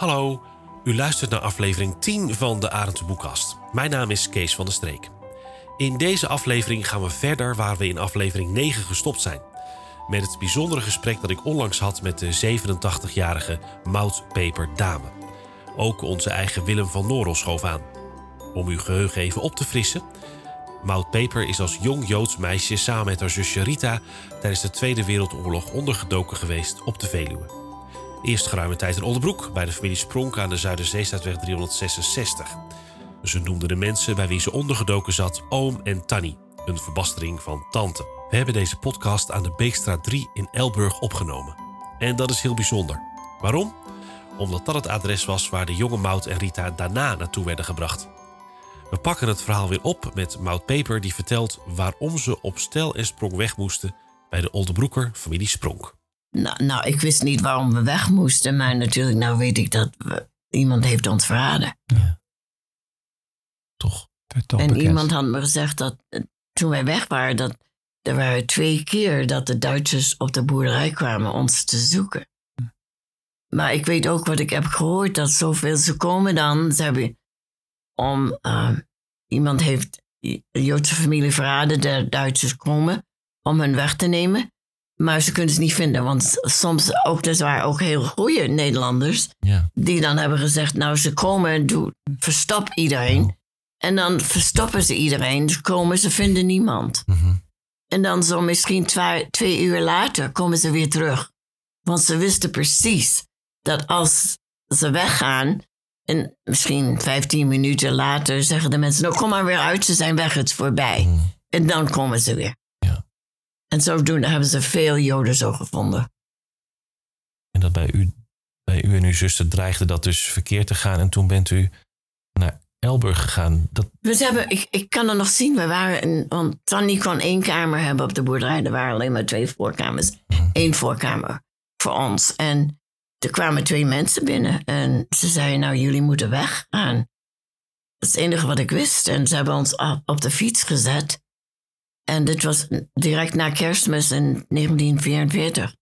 Hallo, u luistert naar aflevering 10 van de Arendse Boekkast. Mijn naam is Kees van der Streek. In deze aflevering gaan we verder waar we in aflevering 9 gestopt zijn. Met het bijzondere gesprek dat ik onlangs had met de 87-jarige Moutpeper Dame. Ook onze eigen Willem van Norel schoof aan. Om uw geheugen even op te frissen. Maud Peper is als jong Joods meisje samen met haar zusje Rita tijdens de Tweede Wereldoorlog ondergedoken geweest op de Veluwe. Eerst geruime tijd in Oldenbroek bij de familie Spronk aan de Zuiderzeestraatweg 366. Ze noemden de mensen bij wie ze ondergedoken zat oom en tannie, een verbastering van tante. We hebben deze podcast aan de Beekstraat 3 in Elburg opgenomen. En dat is heel bijzonder. Waarom? Omdat dat het adres was waar de jonge Mout en Rita daarna naartoe werden gebracht. We pakken het verhaal weer op met Mout Peper die vertelt waarom ze op stel en sprong weg moesten bij de Oldenbroeker familie Spronk. Nou, nou, ik wist niet waarom we weg moesten, maar natuurlijk, nou weet ik dat we, iemand heeft ons verraden. Ja. Toch? en iemand had me gezegd dat eh, toen wij weg waren, dat er waren twee keer dat de Duitsers op de boerderij kwamen ons te zoeken. Hm. Maar ik weet ook wat ik heb gehoord, dat zoveel ze komen dan, ze hebben om, uh, iemand heeft de Joodse familie verraden, de Duitsers komen om hun weg te nemen. Maar ze kunnen ze niet vinden, want soms ook, er waren ook heel goede Nederlanders. Ja. Die dan hebben gezegd, nou ze komen en doe, verstop iedereen. Oh. En dan verstoppen ze iedereen, ze komen, ze vinden niemand. Mhm. En dan zo misschien twee, twee uur later komen ze weer terug. Want ze wisten precies dat als ze weggaan, en misschien 15 minuten later zeggen de mensen, nou kom maar weer uit, ze zijn weg, het is voorbij. Mhm. En dan komen ze weer. En zodoende hebben ze veel Joden zo gevonden. En dat bij u, bij u en uw zuster dreigde dat dus verkeerd te gaan. En toen bent u naar Elburg gegaan. Dat... We hebben, ik, ik kan er nog zien, we waren in, want Tanny kon één kamer hebben op de boerderij. Er waren alleen maar twee voorkamers. Mhm. Eén voorkamer voor ons. En er kwamen twee mensen binnen. En ze zeiden, nou jullie moeten weggaan. Dat is het enige wat ik wist. En ze hebben ons op de fiets gezet. En dit was direct na kerstmis in 1944.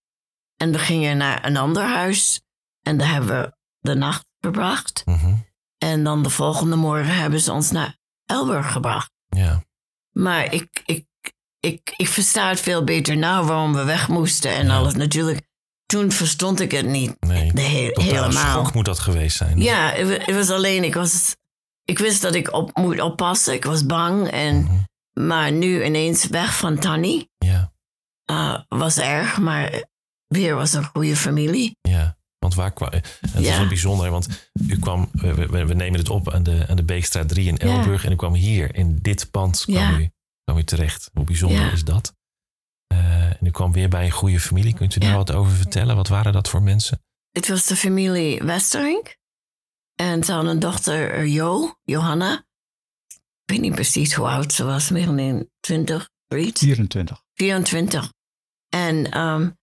En we gingen naar een ander huis. En daar hebben we de nacht verbracht. Mhm. En dan de volgende morgen hebben ze ons naar Elburg gebracht. Ja. Maar ik, ik, ik, ik versta het veel beter nou waarom we weg moesten en alles. Natuurlijk, toen verstond ik het niet nee, de helemaal. schok moet dat geweest zijn. Ja, het, was alleen, ik, was, ik wist dat ik op moet oppassen. Ik was bang en... Mhm. Maar nu ineens weg van Tanny. Ja. Uh, was erg, maar weer was een goede familie. Ja. Want waar kwam. Het ja. is wel bijzonder, want u kwam. We, we, nemen het op aan de, aan de Beekstraat 3 in Elburg. En u kwam hier in dit pand kwam, u, kwam u terecht. Hoe bijzonder is dat? Uh, en u kwam weer bij een goede familie. Kunt u daar wat over vertellen? Wat waren dat voor mensen? Het was de familie Westerink. En ze hadden een dochter, Jo, Johanna. Ik weet niet precies hoe oud ze was, meer dan 20, 24. 24. En um,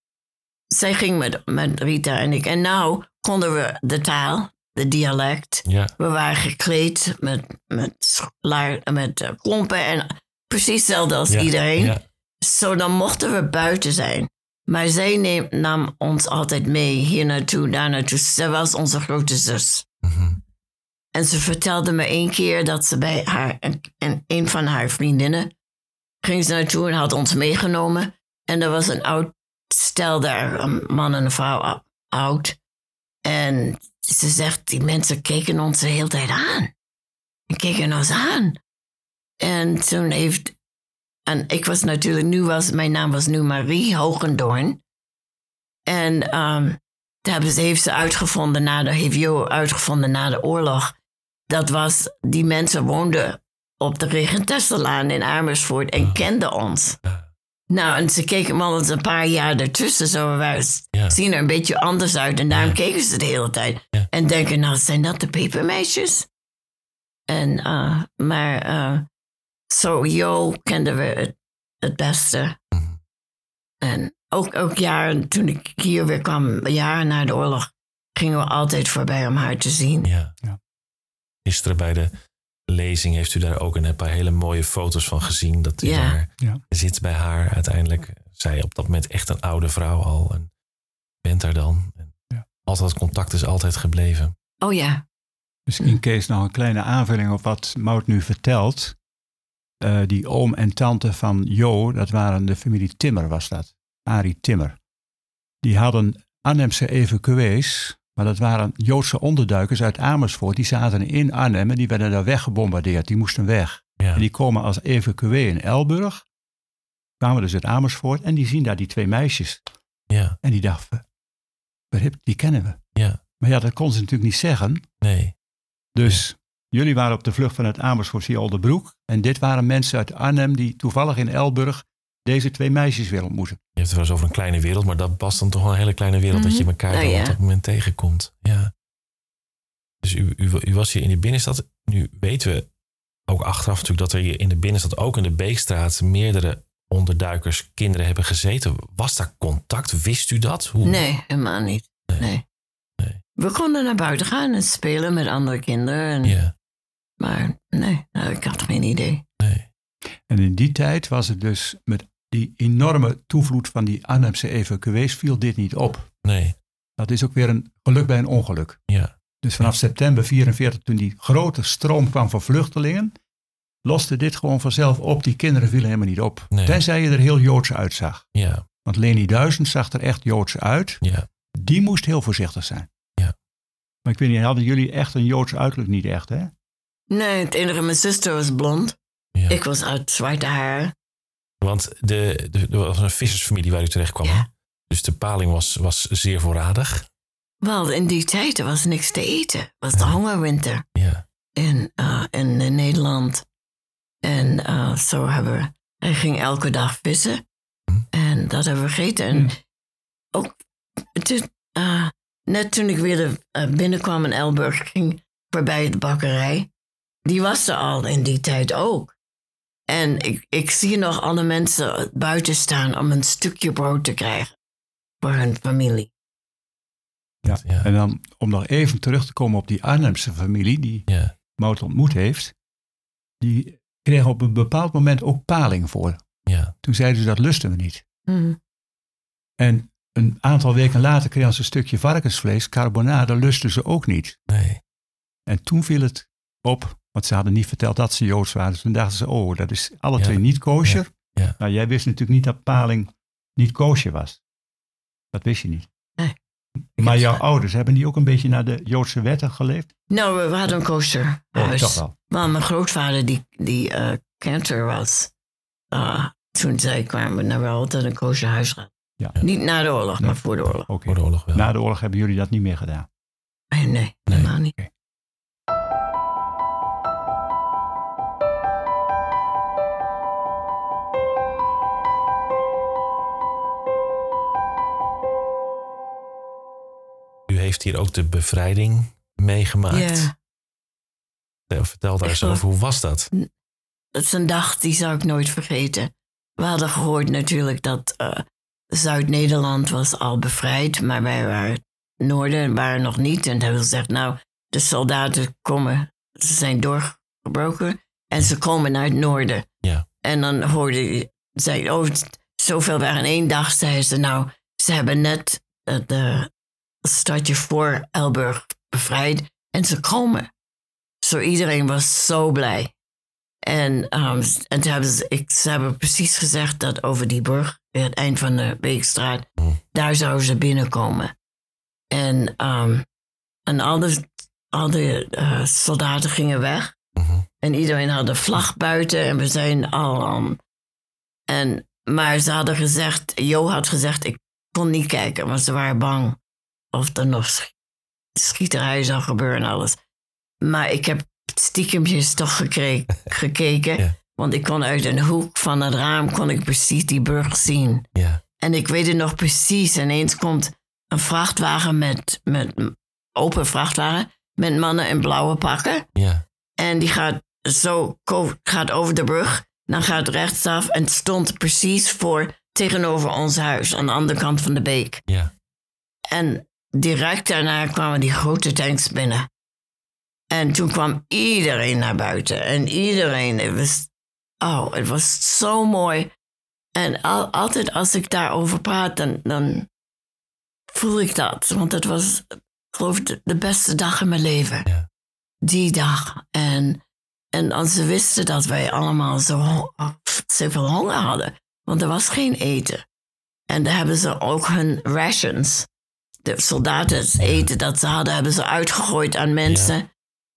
zij ging met, met Rita en ik. En nou konden we de taal, de dialect. Ja. We waren gekleed met, met, met uh, klompen en precies hetzelfde als iedereen. Ja. Zo dan mochten we buiten zijn. Maar zij neem, nam ons altijd mee hier naartoe, daar naartoe. Zij was onze grote zus. En ze vertelde me één keer dat ze bij haar en een van haar vriendinnen ging ze naartoe en had ons meegenomen. En er was een oud stel daar, een man en een vrouw oud. En ze zegt, die mensen keken ons de hele tijd aan. En keken ons aan. En toen heeft, en ik was natuurlijk, nu was, mijn naam was nu Marie Hogendoorn. En um, hebben ze, heeft ze uitgevonden na de, heeft Jo uitgevonden na de oorlog dat was, die mensen woonden op de Regentesselaan in Amersfoort en kenden ons. Nou, en ze keken al eens een paar jaar ertussen. Zo, we zien er een beetje anders uit. En daarom keken ze de hele tijd. En denken, nou, zijn dat de pepermeisjes? En, uh, maar uh, zo, Jo kenden we het, het beste. Mhm. En ook, ook jaren, toen ik hier weer kwam, jaren na de oorlog, gingen we altijd voorbij om haar te zien. Ja. Gisteren bij de lezing heeft u daar ook een paar hele mooie foto's van gezien. Dat u daar zit bij haar uiteindelijk. Zij op dat moment echt een oude vrouw al. En bent daar dan. En ja. Altijd contact is altijd gebleven. Oh ja. Misschien Kees nog een kleine aanvulling op wat Mout nu vertelt. Uh, die oom en tante van Jo, dat waren de familie Timmer was dat. Arie Timmer. Die hadden Arnhemse evacuees, maar dat waren Joodse onderduikers uit Amersfoort. Die zaten in Arnhem en die werden daar weggebombardeerd. Die moesten weg. Ja. En die komen als evacuee in Elburg. Kwamen dus uit Amersfoort en die zien daar die twee meisjes. Ja. En die dachten, die kennen we. Ja. Maar ja, dat kon ze natuurlijk niet zeggen. Nee. Dus jullie waren op de vlucht vanuit Amersfoort via Oldenbroek. En dit waren mensen uit Arnhem die toevallig in Elburg deze twee meisjes weer ontmoeten. Je hebt het wel eens over een kleine wereld, maar dat past dan toch wel een hele kleine wereld dat je mhm. elkaar nou, op dat moment tegenkomt. Ja. Dus u, u, u, was hier in de binnenstad. Nu weten we ook achteraf natuurlijk dat er hier in de binnenstad, ook in de Beekstraat, meerdere onderduikers, kinderen hebben gezeten. Was daar contact? Wist u dat? Hoe? Nee, helemaal niet. Nee. nee. We konden naar buiten gaan en spelen met andere kinderen. En, ja. Maar nee, ik had geen idee. Nee. En in die tijd was het dus met die enorme toevloed van die Arnhemse evacuees viel dit niet op. Nee. Dat is ook weer een geluk bij een ongeluk. Ja. Dus vanaf september 44, toen die grote stroom kwam van vluchtelingen, loste dit gewoon vanzelf op. Die kinderen vielen helemaal niet op. Nee. Tenzij je er heel Joods uitzag. Ja. Want Leni Duizend zag er echt Joods uit. Ja. Die moest heel voorzichtig zijn. Ja. Maar ik weet niet, hadden jullie echt een Joods uiterlijk niet echt, hè? Nee, het enige, mijn zuster was blond. Ja. Ik was uit zwarte haar. Want de, de, er was een vissersfamilie waar u terecht kwam. Ja. Dus de paling was, was zeer voorradig. Wel, in die tijd was niks te eten. Het was de hongerwinter. Ja. In, uh, in, Nederland. En uh, zo hebben we... Hij ging elke dag vissen. Hm. En dat hebben we gegeten. En hm. ook... uh, net toen ik weer binnenkwam in Elburg... ging voorbij de bakkerij. Die was er al in die tijd ook. En ik, ik zie nog alle mensen buiten staan om een stukje brood te krijgen voor hun familie. Ja, en dan om nog even terug te komen op die Arnhemse familie die ja. Mout ontmoet heeft. Die kregen op een bepaald moment ook paling voor. Ja. Toen zeiden ze dat lusten we niet. Mm. En een aantal weken later kregen ze een stukje varkensvlees, carbonade, lusten ze ook niet. Nee. En toen viel het op want ze hadden niet verteld dat ze Joods waren. Dus toen dachten ze, oh, dat is alle twee niet kosher. Ja. Nou, jij wist natuurlijk niet dat paling niet kosher was. Dat wist je niet. Nee. Maar jouw ouders, hebben die ook een beetje naar de Joodse wetten geleefd? Nou, we hadden een kosher oh, toch wel. Maar mijn grootvader, die, die uh, was, uh, toen zij kwamen, naar we altijd een kosher huis gaan. Ja. Niet na de oorlog, maar voor de oorlog. Okay. Voor de oorlog wel. Na de oorlog hebben jullie dat niet meer gedaan? Nee, nee, helemaal niet. Heeft hier ook de bevrijding meegemaakt. Ja. Vertel daar eens over, hoe was dat? Dat is een dag die zou ik nooit vergeten. We hadden gehoord natuurlijk dat uh, Zuid-Nederland was al bevrijd, maar wij waren Noorden waren nog niet. En hebben gezegd, nou, de soldaten komen, ze zijn doorgebroken en ze komen naar het noorden. Ja. En dan hoorde zij, oh, zoveel waren in één dag, zeiden ze, nou, ze hebben net uh, de stadje voor Elburg bevrijd. En ze komen. Zo iedereen was zo blij. En, um, en toen hebben ze, ik, ze hebben precies gezegd dat over die brug, het eind van de Beekstraat, daar zouden ze binnenkomen. En, um, en al de, al de uh, soldaten gingen weg. Mhm. En iedereen had een vlag buiten en we zijn al. Um, en, maar ze hadden gezegd, Jo had gezegd, ik kon niet kijken, want ze waren bang of er nog schieterij zou gebeuren en alles. Maar ik heb stiekempjes toch gekeken. Want ik kon uit een hoek van het raam kon ik precies die brug zien. Ja. En ik weet het nog precies. En eens komt een vrachtwagen met, met open vrachtwagen met mannen in blauwe pakken. Ja. En die gaat zo gaat over de brug. Dan gaat rechtsaf en stond precies voor tegenover ons huis aan de andere kant van de beek. Ja. En direct daarna kwamen die grote tanks binnen. En toen kwam iedereen naar buiten. En iedereen, het was, oh, het was zo mooi. En al, altijd als ik daarover praat, dan, dan voel ik dat. Want het was geloof de, de beste dag in mijn leven. Ja. Die dag. En, en als ze wisten dat wij allemaal zo zoveel honger hadden. Want er was geen eten. En dan hebben ze ook hun rations. De soldaten eten dat ze hadden, hebben ze uitgegooid aan mensen.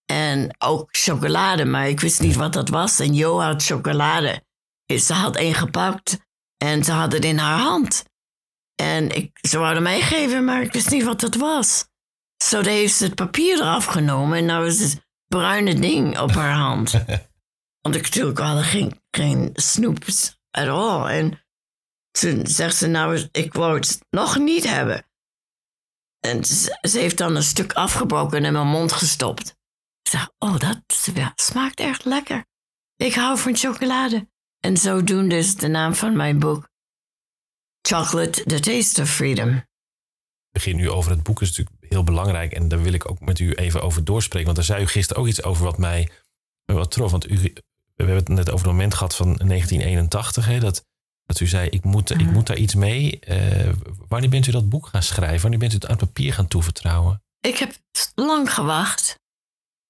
En ook chocolade, maar ik wist niet wat dat was. En Jo had chocolade. Ze had één gepakt en ze had het in haar hand. En ik, ze wilden mij geven, maar ik wist niet wat dat was. Zo so, heeft ze het papier eraf genomen en nou is het bruine ding op haar hand. Want ik natuurlijk hadden geen, geen snoeps at all. En toen zegt ze, nou, ik wou het nog niet hebben. En ze, heeft dan een stuk afgebroken en in mijn mond gestopt. Ik zeg, oh, dat smaakt echt lekker. Ik hou van chocolade. En zodoende is de naam van mijn boek Chocolate, The Taste of Freedom. Ik begin nu over het boek, is natuurlijk heel belangrijk. En daar wil ik ook met u even over doorspreken. Want daar zei u gisteren ook iets over wat mij wat trof. Want u, we hebben het net over het moment gehad van 1981. Hè, dat, dat u zei, ik moet, ik moet daar iets mee. Uh, wanneer bent u dat boek gaan schrijven? Wanneer bent u het aan papier gaan toevertrouwen? Ik heb lang gewacht.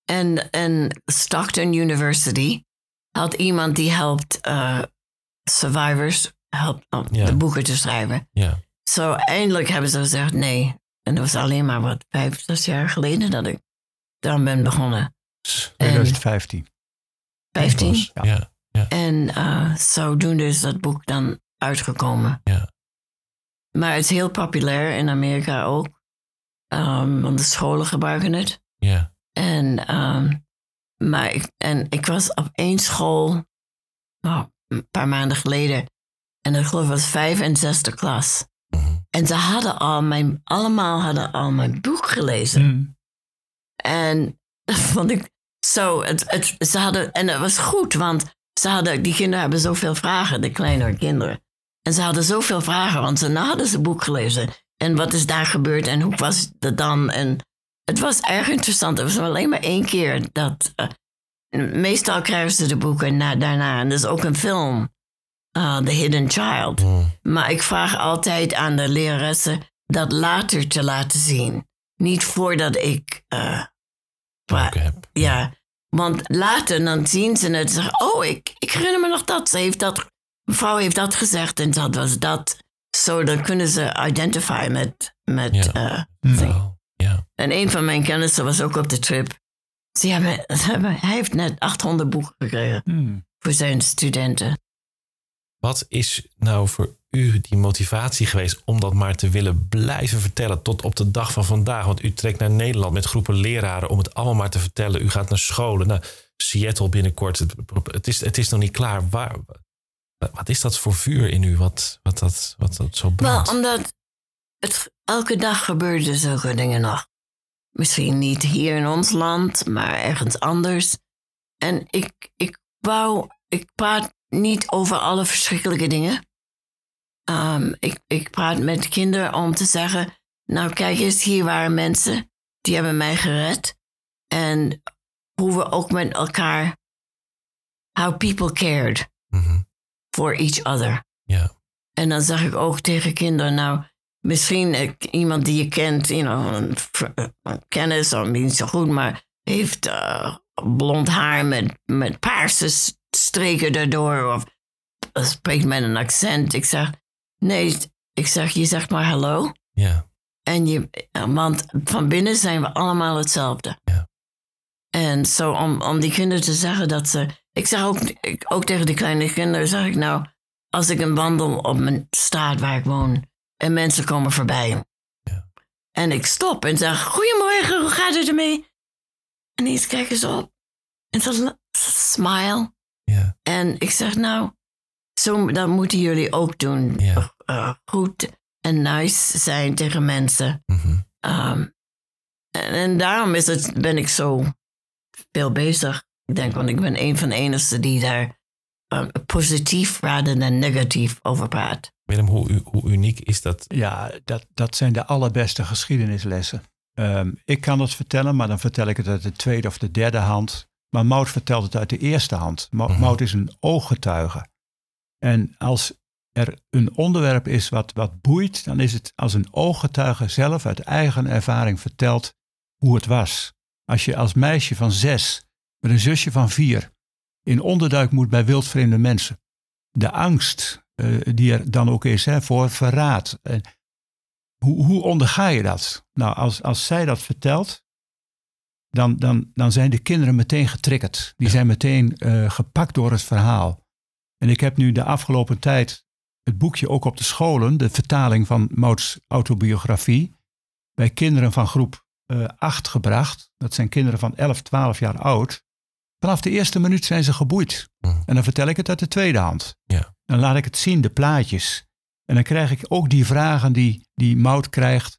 En, en Stockton University had iemand die helpt uh, survivors helpt om ja. de boeken te schrijven. Ja. Zo eindelijk hebben ze gezegd nee. En dat was alleen maar wat vijf, zes jaar geleden dat ik dan ben begonnen. 2015. 15? Ja. ja. En uh, zodoende is dat boek dan uitgekomen. Ja. Maar het is heel populair in Amerika ook. Um, want de scholen gebruiken het. Ja. En, um, maar ik, en ik was op één school oh, een paar maanden geleden. En ik geloof was vijf en zesde klas. Mm-hmm. En ze hadden al mijn, allemaal hadden al mijn boek gelezen. Mm. En dat vond ik zo. Het, het, ze hadden, en het was goed, want ze hadden, die kinderen hebben zoveel vragen, de kleinere kinderen. En ze hadden zoveel vragen, want ze hadden ze boek gelezen. En wat is daar gebeurd en hoe was het dan? En het was erg interessant. Het was alleen maar één keer dat. Uh, meestal krijgen ze de boeken na, daarna. En er is ook een film, uh, The Hidden Child. Mm. Maar ik vraag altijd aan de leraressen dat later te laten zien. Niet voordat ik. Uh, heb. Ja, want later dan zien ze het en zeggen: Oh, ik, ik herinner me nog dat. Ze heeft dat. Mevrouw heeft dat gezegd en dat was dat. Zo, dan kunnen ze identifieren met. met ja. uh, oh, ja. En een van mijn kennissen was ook op de trip. Ze hebben, ze hebben, hij heeft net 800 boeken gekregen Hmm. voor zijn studenten. Wat is nou voor u die motivatie geweest om dat maar te willen blijven vertellen tot op de dag van vandaag? Want u trekt naar Nederland met groepen leraren om het allemaal maar te vertellen. U gaat naar scholen, naar Seattle binnenkort. Het, is, het is nog niet klaar. Waar, wat is dat voor vuur in u? Wat, wat, dat, wat dat zo brandt? Wel, omdat elke dag gebeurden zulke dingen nog. Misschien niet hier in ons land, maar ergens anders. En ik, ik wou, ik praat niet over alle verschrikkelijke dingen. Um, ik, ik praat met kinderen om te zeggen, nou kijk eens, hier waren mensen, die hebben mij gered. En hoe we ook met elkaar, how people cared mm -hmm. for each other. Ja. En dan zeg ik ook tegen kinderen, nou, misschien iemand die je kent, you know, kennis, of niet zo goed, maar heeft uh, blond haar met, met paarse streken erdoor, of spreekt met een accent. Ik zeg, nee, ik zeg, je zegt maar hallo. Ja. En je, want van binnen zijn we allemaal hetzelfde. Ja. En zo om, om die kinderen te zeggen dat ze. Ik zeg ook, ik, ook tegen de kleine kinderen, zeg ik nou, als ik een wandel op mijn straat waar ik woon en mensen komen voorbij. Ja. En ik stop en zeg: Goedemorgen, hoe gaat het ermee? En eens kijken ze op. En ze smile. Ja. En ik zeg: Nou, zo, dat moeten jullie ook doen. Ja. Uh, goed en nice zijn tegen mensen. Mm -hmm. um, en, en, daarom is het, ben ik zo veel bezig. Ik denk, want ik ben een van de enigen die daar uh, positief rather dan negatief over praat. Willem, hoe, hoe, uniek is dat? Ja, dat, dat zijn de allerbeste geschiedenislessen. Um, ik kan het vertellen, maar dan vertel ik het uit de tweede of de derde hand. Maar Mout vertelt het uit de eerste hand. Mout Mhm. is een ooggetuige. En als er een onderwerp is wat, wat boeit, dan is het als een ooggetuige zelf uit eigen ervaring vertelt hoe het was. Als je als meisje van zes met een zusje van vier in onderduik moet bij wildvreemde mensen. De angst uh, die er dan ook is hè, voor verraad. Uh, hoe, hoe onderga je dat? Nou, als, als zij dat vertelt, dan, dan, dan zijn de kinderen meteen getriggerd. Die zijn meteen uh, gepakt door het verhaal. En ik heb nu de afgelopen tijd het boekje ook op de scholen, de vertaling van Mouts autobiografie, bij kinderen van groep uh, 8 gebracht. Dat zijn kinderen van 11, 12 jaar oud. Vanaf de eerste minuut zijn ze geboeid. Mm. En dan vertel ik het uit de tweede hand. Ja. Dan laat ik het zien, de plaatjes. En dan krijg ik ook die vragen die, die Mout krijgt.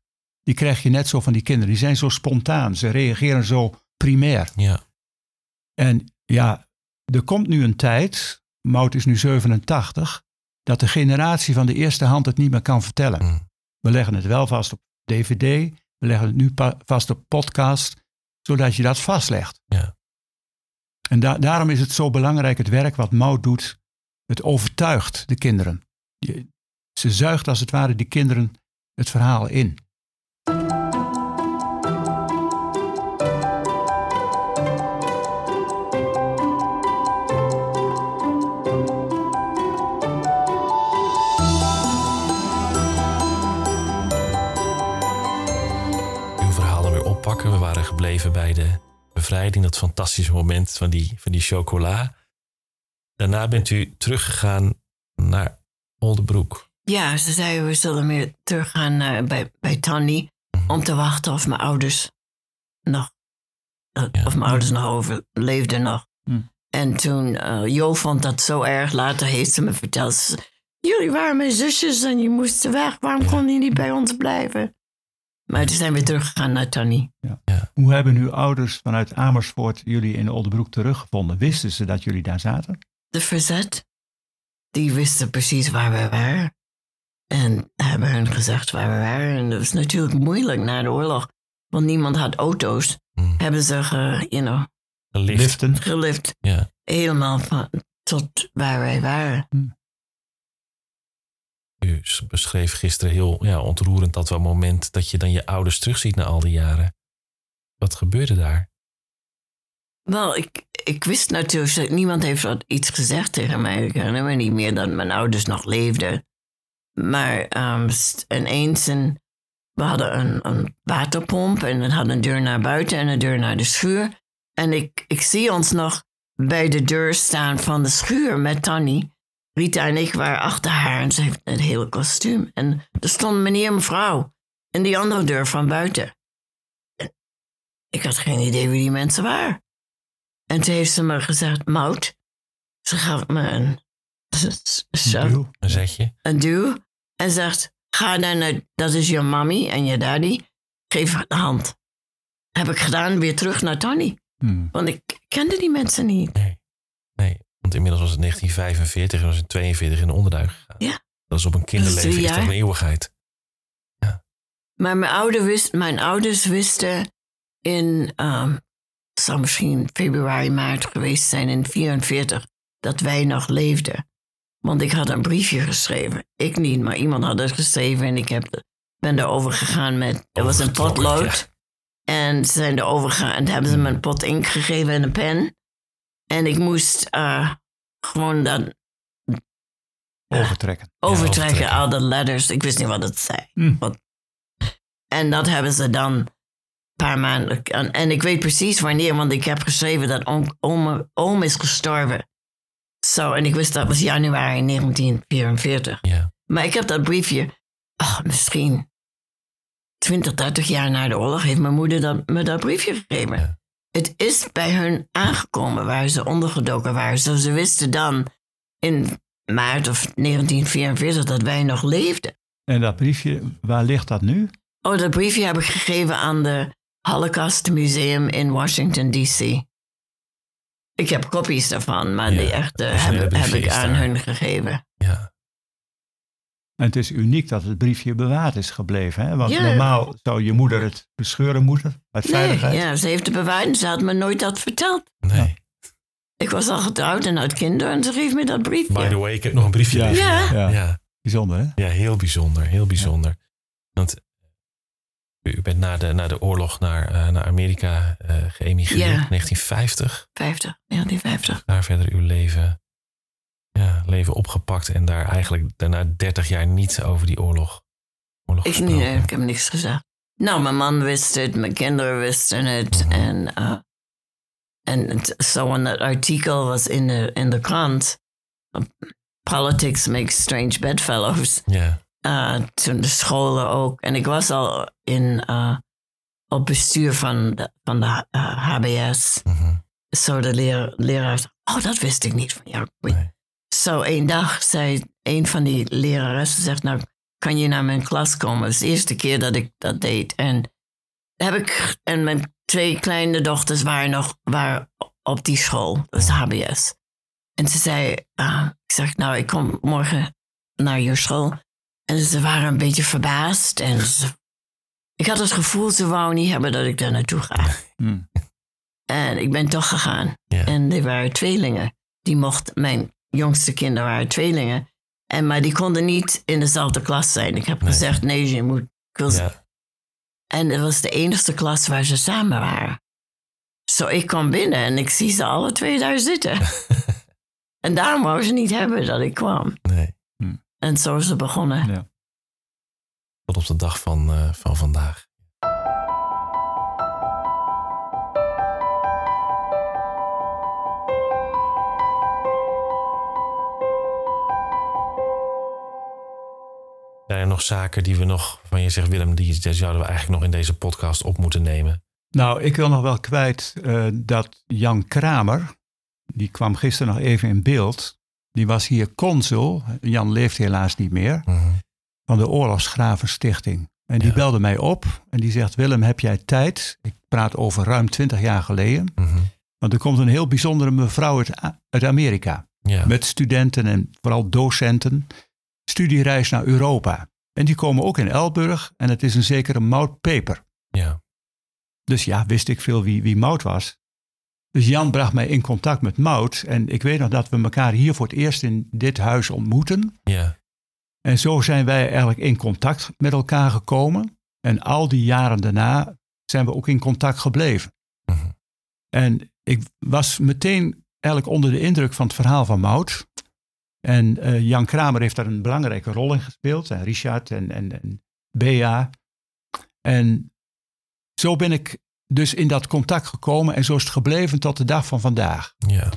Die krijg je net zo van die kinderen. Die zijn zo spontaan. Ze reageren zo primair. Ja. En ja, er komt nu een tijd, Mout is nu 87, dat de generatie van de eerste hand het niet meer kan vertellen. Mm. We leggen het wel vast op DVD, we leggen het nu vast op podcast, zodat je dat vastlegt. Ja. En da daarom is het zo belangrijk, het werk wat Mout doet, het overtuigt de kinderen. Je, ze zuigt als het ware die kinderen het verhaal in. Gebleven bij de bevrijding, dat fantastische moment van die, van die chocola. Daarna bent u teruggegaan naar Oldebroek. Ja, ze zeiden we zullen weer teruggaan naar, bij, bij Tanny mhm. om te wachten of mijn ouders nog, uh, of mijn ouders nog overleefden nog. Mhm. En toen, uh, Jo vond dat zo erg. Later heeft ze me verteld. Jullie waren mijn zusjes en je moest weg. Waarom kon je niet bij ons blijven? Maar toen zijn we teruggegaan naar Tanny. Ja. Ja. Hoe hebben uw ouders vanuit Amersfoort jullie in Oldebroek teruggevonden? Wisten ze dat jullie daar zaten? De verzet, die wisten precies waar we waren. En hebben hun gezegd waar we waren. En dat was natuurlijk moeilijk na de oorlog. Want niemand had auto's. Hmm. Hebben ze, ge, you know, gelift. gelift. Ja. Helemaal van, tot waar wij waren. Hmm. U beschreef gisteren heel ja, ontroerend dat wel moment dat je dan je ouders terugziet na al die jaren. Wat gebeurde daar? Wel, ik, ik wist natuurlijk, niemand heeft wat iets gezegd tegen mij. Ik herinner me niet meer dat mijn ouders nog leefden. Maar um, ineens, een, we hadden een, een waterpomp en we hadden een deur naar buiten en een deur naar de schuur. En ik, ik zie ons nog bij de deur staan van de schuur met Tanny. Rita en ik waren achter haar en ze heeft een hele kostuum. En er stond meneer en mevrouw in die andere deur van buiten. ik had geen idee wie die mensen waren. En toen heeft ze me gezegd, Mout. Ze gaf me een, een, een zetje. Een duw. En zegt, ga dan naar, dat is je mommy en je daddy. Geef haar de hand. Heb ik gedaan, weer terug naar Tony. Hmm. Want ik kende die mensen niet. Nee, nee. Want inmiddels was het 1945 en was het 42 in de onderduik gegaan. Ja. Dat is op een kinderleven, toch een eeuwigheid. Ja. Maar mijn, ouder wist, mijn ouders wisten in, um, het zou misschien februari, maart geweest zijn in 44, dat wij nog leefden. Want ik had een briefje geschreven. Ik niet, maar iemand had het geschreven en ik heb, ben erover gegaan met, er was een potlood. En ze zijn erover gegaan en hebben ze me een pot inkt gegeven en een pen. En ik moest uh, gewoon dan. overtrekken. Overtrekken, al de letters. Ik wist niet wat het zei. Mm. Wat, en dat hebben ze dan een paar maanden. En, en, ik weet precies wanneer, want ik heb geschreven dat oom, oom, oom is gestorven. Zo, en ik wist dat was januari 1944. Ja. Maar ik heb dat briefje, oh, misschien 20, 30 jaar na de oorlog, heeft mijn moeder dat, me dat briefje gegeven. Ja. Het is bij hun aangekomen waar ze ondergedoken waren. Zo ze wisten dan in maart of 1944 dat wij nog leefden. En dat briefje, waar ligt dat nu? Oh, dat briefje heb ik gegeven aan de Holocaust Museum in Washington, D.C. Ik heb kopies daarvan, maar die echte heb, heb ik aan hun gegeven. Ja. En het is uniek dat het briefje bewaard is gebleven. Hè? Want normaal zou je moeder het bescheuren moeten uit nee, veiligheid. Ja, ze heeft het bewaard en ze had me nooit dat verteld. Nee. Ik was al getrouwd en uit kinderen en ze geeft me dat briefje. By the way, ik heb nog een briefje ja. Ja. ja. Bijzonder, hè? Ja, heel bijzonder. Heel bijzonder. Want U bent na de, na de oorlog naar, uh, naar Amerika uh, geëmigreerd, Ja. 1950. 50, ja, die 50. Daar verder uw leven, ja, leven opgepakt en daar eigenlijk daarna 30 jaar niet over die oorlog, oorlog Ik, gesproken. ik heb niks gezegd. Nou, mijn man wist het, mijn kinderen wisten het. Mhm. En, uh, en het- zo'n artikel was in de, in de krant. Politics makes strange bedfellows. Ja, Uh, toen de scholen ook. En ik was al in, uh, op bestuur van de, van de HBS. mhm, Zo de leer, leraar. Oh, dat wist ik niet van jou. Nee. Zo één dag zei een van die leraressen, zegt nou, kan je naar mijn klas komen? Dat is de eerste keer dat ik dat deed. En heb ik, en mijn twee kleine dochters waren nog waren op die school, is HBS. En ze zei, ah, ik zeg, nou, ik kom morgen naar je school. En ze waren een beetje verbaasd. En ze- ik had het gevoel, ze wou niet hebben dat ik daar naartoe ga. Hm. En ik ben toch gegaan. En die waren tweelingen. Die mocht, mijn jongste kinderen waren tweelingen. En, maar die konden niet in dezelfde klas zijn. Ik heb Nee. gezegd, nee, je moet... Ik wil ze- ja, En het was de enige klas waar ze samen waren. Zo, ik kwam binnen en ik zie ze alle twee daar zitten. en daarom wou ze niet hebben dat ik kwam. nee. En zo is het begonnen. Ja. Tot op de dag van, eh, van vandaag. Nog zaken die we nog van je zegt, Willem, die, die zouden we eigenlijk nog in deze podcast op moeten nemen? Nou, ik wil nog wel kwijt eh, dat Jan Kramer, die kwam gisteren nog even in beeld. Die was hier consul, Jan leeft helaas niet meer, Mhm. van de Oorlogsgravenstichting. En die Ja. belde mij op en die zegt, Willem, heb jij tijd? Ik praat over ruim twintig jaar geleden. Mhm. Want er komt een heel bijzondere mevrouw uit, uit Amerika. Ja. Met studenten en vooral docenten. Studiereis naar Europa. En die komen ook in Elburg en het is een zekere Maud Peper. ja. Dus ja, wist ik veel wie, wie Maud was. Dus Jan bracht mij in contact met Maud. En ik weet nog dat we elkaar hier voor het eerst in dit huis ontmoeten. ja. En zo zijn wij eigenlijk in contact met elkaar gekomen. En al die jaren daarna zijn we ook in contact gebleven. Mhm. En ik was meteen eigenlijk onder de indruk van het verhaal van Maud. En eh, Jan Kramer heeft daar een belangrijke rol in gespeeld. En Richard en, en, en Bea. En zo ben ik dus in dat contact gekomen. En zo is het gebleven tot de dag van vandaag. ja.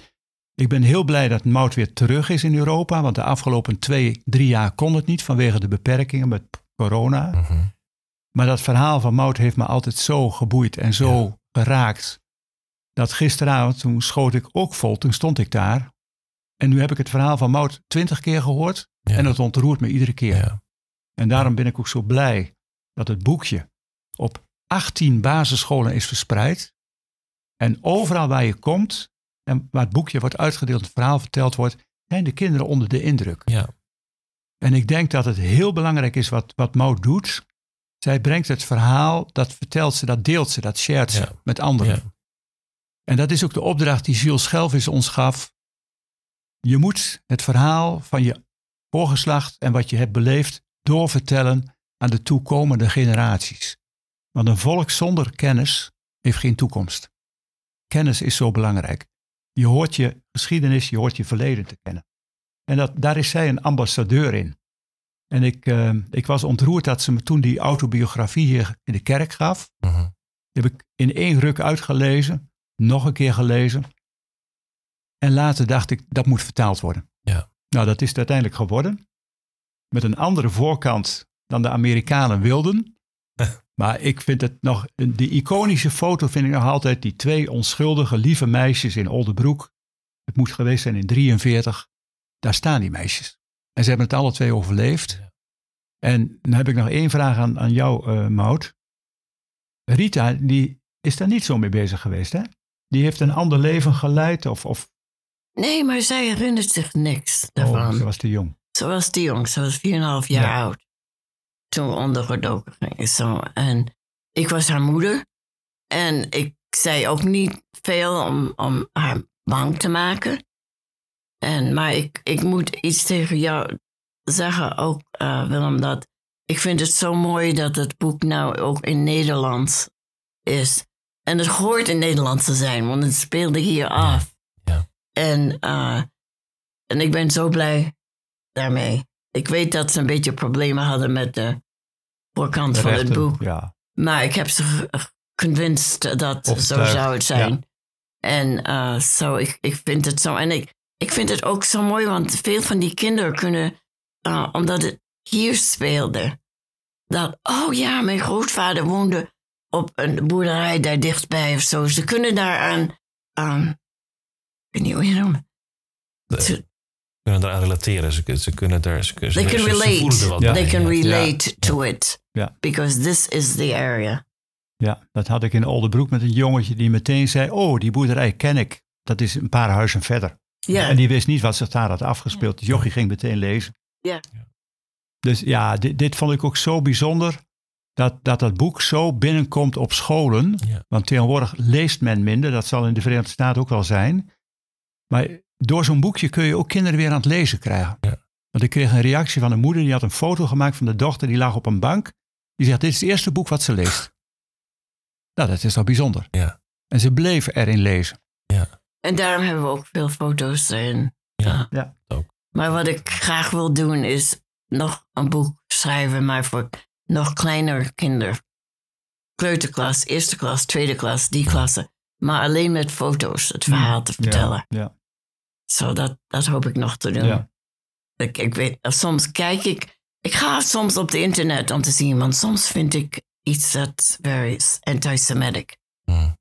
Ik ben heel blij dat Maud weer terug is in Europa. Want de afgelopen twee, drie jaar kon het niet vanwege de beperkingen met corona. Mhm. Maar dat verhaal van Maud heeft me altijd zo geboeid en zo geraakt. Dat gisteravond, toen schoot ik ook vol, toen stond ik daar. En nu heb ik het verhaal van Maud twintig keer gehoord. Ja. En het ontroert me iedere keer. Ja. En daarom ben ik ook zo blij dat het boekje op 18 basisscholen is verspreid. En overal waar je komt en waar het boekje wordt uitgedeeld, het verhaal verteld wordt, zijn de kinderen onder de indruk. Ja. En ik denk dat het heel belangrijk is wat, wat Maud doet. Zij brengt het verhaal, dat vertelt ze, dat deelt ze, dat shared ze Ja. met anderen. Ja. En dat is ook de opdracht die Jules Schelvis ons gaf. Je moet het verhaal van je voorgeslacht en wat je hebt beleefd doorvertellen aan de toekomende generaties. Want een volk zonder kennis heeft geen toekomst. Kennis is zo belangrijk. Je hoort je geschiedenis, je hoort je verleden te kennen. En dat, daar is zij een ambassadeur in. En ik, eh, ik was ontroerd dat ze me toen die autobiografie hier in de kerk gaf. Mhm. Die heb ik in één ruk uitgelezen, nog een keer gelezen. En later dacht ik, dat moet vertaald worden. Ja. Nou, dat is het uiteindelijk geworden. Met een andere voorkant dan de Amerikanen wilden. maar ik vind het nog, de iconische foto vind ik nog altijd die twee onschuldige, lieve meisjes in Oldebroek. Het moet geweest zijn in 43. Daar staan die meisjes. En ze hebben het alle twee overleefd. Ja. En dan heb ik nog één vraag aan, aan jou, eh Maud. Rita, die is daar niet zo mee bezig geweest, hè? Die heeft een ander leven geleid of, of Nee, maar zij herinnert zich niks daarvan. oh, ze was te jong. Ze was die jong, ze was 4,5 jaar Ja. oud. Toen we ondergedoken gingen. Zo. En ik was haar moeder. En ik zei ook niet veel om, om haar bang te maken. En, maar ik, ik moet iets tegen jou zeggen ook, eh, Willem, dat ik vind het zo mooi dat het boek nou ook in Nederland is. En het hoort in Nederland te zijn, want het speelde hier af. En, uh, en ik ben zo blij daarmee. Ik weet dat ze een beetje problemen hadden met de voorkant van het boek. Ja. Maar ik heb ze convinced dat zo zou het zijn. Ja. En uh, zo, ik, ik vind het zo. En ik, ik vind het ook zo mooi, want veel van die kinderen kunnen, uh, omdat het hier speelde, dat, oh ja, mijn grootvader woonde op een boerderij daar dichtbij of zo. Ze kunnen daaraan, um, ik weet niet hoe je noemt. Ze kunnen daaraan relateren. Ze, ze kunnen daar. Ze, they can relate. They can relate to it. Ja. Because this is the area. Ja, dat had ik in Oldenbroek met een jongetje die meteen zei: Oh, die boerderij ken ik. Dat is een paar huizen verder. Ja. En die wist niet wat zich daar had afgespeeld. Dus jochie ging meteen lezen. Ja. Dus ja, dit, dit vond ik ook zo bijzonder. Dat, dat dat boek zo binnenkomt op scholen. Ja. Want tegenwoordig leest men minder. Dat zal in de Verenigde Staten ook wel zijn. Maar door zo'n boekje kun je ook kinderen weer aan het lezen krijgen. Ja. Want ik kreeg een reactie van een moeder. Die had een foto gemaakt van de dochter. Die lag op een bank. Die zegt, dit is het eerste boek wat ze leest. Nou, dat is toch bijzonder. Ja. En ze bleven erin lezen. Ja. En daarom hebben we ook veel foto's erin. Ja, Ja. ook. Maar wat ik graag wil doen is nog een boek schrijven, maar voor nog kleinere kinderen. Kleuterklas, eerste klas, tweede klas, die klasse. Maar alleen met foto's het verhaal te vertellen. Ja. Zo, dat, dat hoop ik nog te doen. Ja. Ik, ik weet, soms kijk ik, ik ga soms op de internet om te zien, want soms vind ik iets dat very anti-Semitic. Hmm.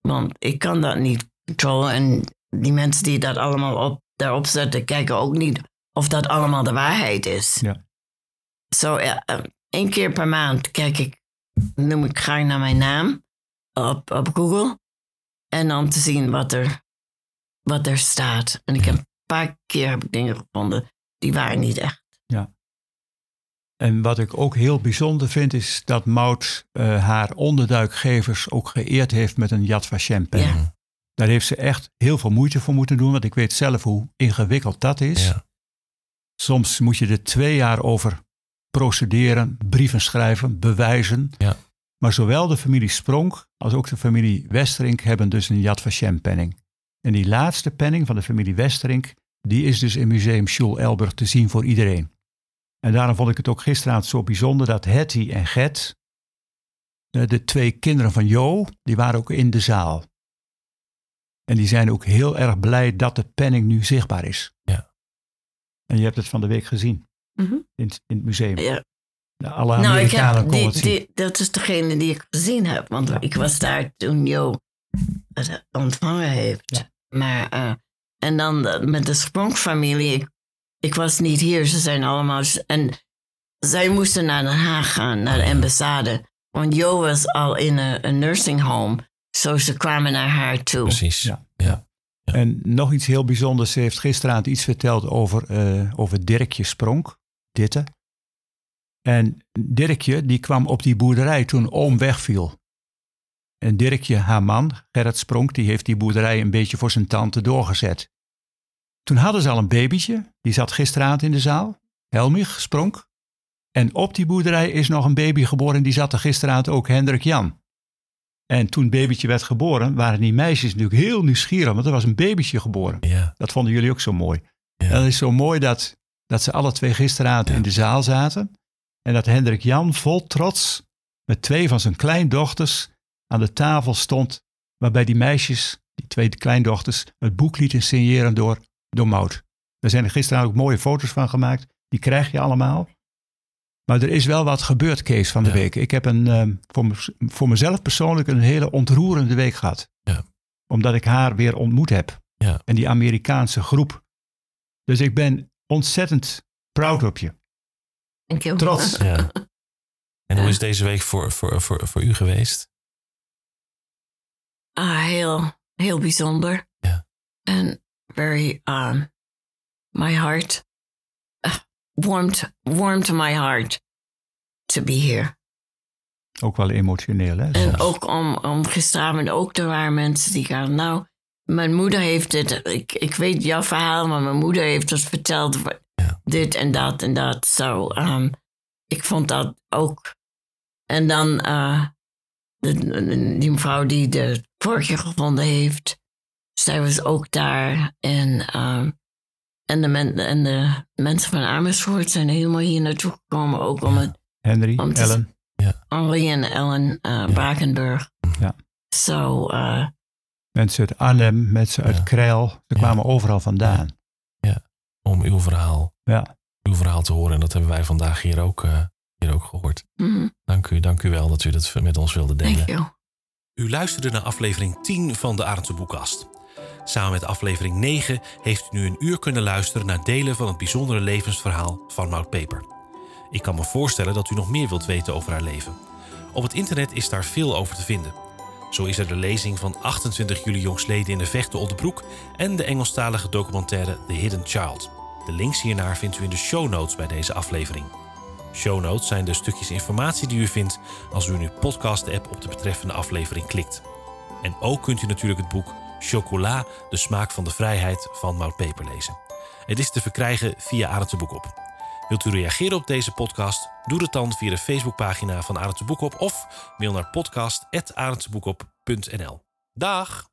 Want ik kan dat niet controleren en die mensen die dat allemaal op, daarop zetten, kijken ook niet of dat allemaal de waarheid is. Ja. Zo, ja, eh, één keer per maand kijk ik, noem ik graag naar mijn naam op, op Google. En om te zien wat er, wat er staat. En ik heb een paar keer heb ik dingen gevonden die waren niet echt. En wat ik ook heel bijzonder vind, is dat Maud eh, haar onderduikgevers ook geëerd heeft met een Yad Vashem pen. Ja. Daar heeft ze echt heel veel moeite voor moeten doen, want ik weet zelf hoe ingewikkeld dat is. Ja. Soms moet je er twee jaar over procederen, brieven schrijven, bewijzen. Ja. Maar zowel de familie Spronk als ook de familie Westerink hebben dus een Yad Vashem penning. En die laatste penning van de familie Westerink, die is dus in Museum Schul Elburg te zien voor iedereen. En daarom vond ik het ook gisteravond zo bijzonder dat Hetty en Get, de, de twee kinderen van Jo, die waren ook in de zaal. En die zijn ook heel erg blij dat de penning nu zichtbaar is. Ja. En je hebt het van de week gezien Mhm. in, het- in het museum. Ja. Nou, Alle Nou, ik Amerikanen heb konden die, het zien. die, dat is degene die ik gezien heb. Want Ja. ik was daar toen Jo het ontvangen heeft. Ja. Maar, eh, en dan eh, met de Spronk-familie. Ik, ik was niet hier. Ze zijn allemaal... En zij moesten naar Den Haag gaan, naar de ambassade. Want Jo was al in een, nursing home. Zo ze kwamen naar haar toe. Precies. Ja. Ja. En nog iets heel bijzonders. Ze heeft gisteravond iets verteld over, eh, over Dirkje Spronk. Ditte. En Dirkje die kwam op die boerderij toen oom wegviel. En Dirkje, haar man, Gerrit Spronk, die heeft die boerderij een beetje voor zijn tante doorgezet. Toen hadden ze al een babytje. Die zat gisteravond in de zaal. Helmich Spronk. En op die boerderij is nog een baby geboren. Die zat er gisteravond ook, Hendrik Jan. En toen het babytje werd geboren, waren die meisjes natuurlijk heel nieuwsgierig, want er was een babytje geboren. Ja. Dat vonden jullie ook zo mooi. Ja. En dat is zo mooi dat, dat ze alle twee gisteravond Ja. in de zaal zaten. En dat Hendrik Jan vol trots met twee van zijn kleindochters aan de tafel stond. Waarbij die meisjes, die twee kleindochters, het boek lieten signeren door, door Maud. Daar zijn er gisteravond ook mooie foto's van gemaakt. Die krijg je allemaal. Maar er is wel wat gebeurd, Kees, van de Ja. week. Ik heb een, ehm, voor, me- voor mezelf persoonlijk een hele ontroerende week gehad. Ja. Omdat ik haar weer ontmoet heb. Ja. En die Amerikaanse groep. Dus ik ben ontzettend proud op je. Thank you. Trots. Ja. En hoe is deze week voor, voor, voor, voor u geweest? Ah, heel, heel bijzonder. Ja. En very, um, my heart uh, warmed, warmed my heart to be here. Ook wel emotioneel, hè? En ook om, om gisteravond ook er waren mensen die gaan, nou, mijn moeder heeft dit, ik, ik weet jouw verhaal, maar mijn moeder heeft het verteld, Ja. dit en dat en dat. Zo, um, ik vond dat ook. En dan uh, de, die mevrouw die de vorkje gevonden heeft, zij was ook daar. En, uh, en, de men, en de mensen van Amersfoort zijn helemaal hier naartoe gekomen, ook om het. Henry, om Ellen. Ja. Henry en Ellen uh, ja. Brakenburg. Ja. Zo. Uh, mensen uit Arnhem, mensen uit Krijl, ze kwamen overal vandaan. Ja, om uw verhaal. Ja uw verhaal te horen. En dat hebben wij vandaag hier ook, uh, hier ook gehoord. Mm. Dank, u, dank u wel dat u dat met ons wilde delen. Dank u. Luisterde naar aflevering 10 van de Arendse Boekkast. Samen met aflevering 9 heeft u nu een uur kunnen luisteren naar delen van het bijzondere levensverhaal van Maud Peper. Ik kan me voorstellen dat u nog meer wilt weten over haar leven. Op het internet is daar veel over te vinden. Zo is er de lezing van 28 juli jongsleden in de Vechten onder Broek en de Engelstalige documentaire The Hidden Child. De links hiernaar vindt u in de show notes bij deze aflevering. Show notes zijn de stukjes informatie die u vindt als u in uw podcast-app op de betreffende aflevering klikt. En ook kunt u natuurlijk het boek Chocola, de smaak van de vrijheid van Maud Peper lezen. Het is te verkrijgen via Arendse Boekop. Wilt u reageren op deze podcast? Doe het dan via de Facebookpagina van Arendse Boekop of mail naar podcast.arendseboekop.nl. Dag!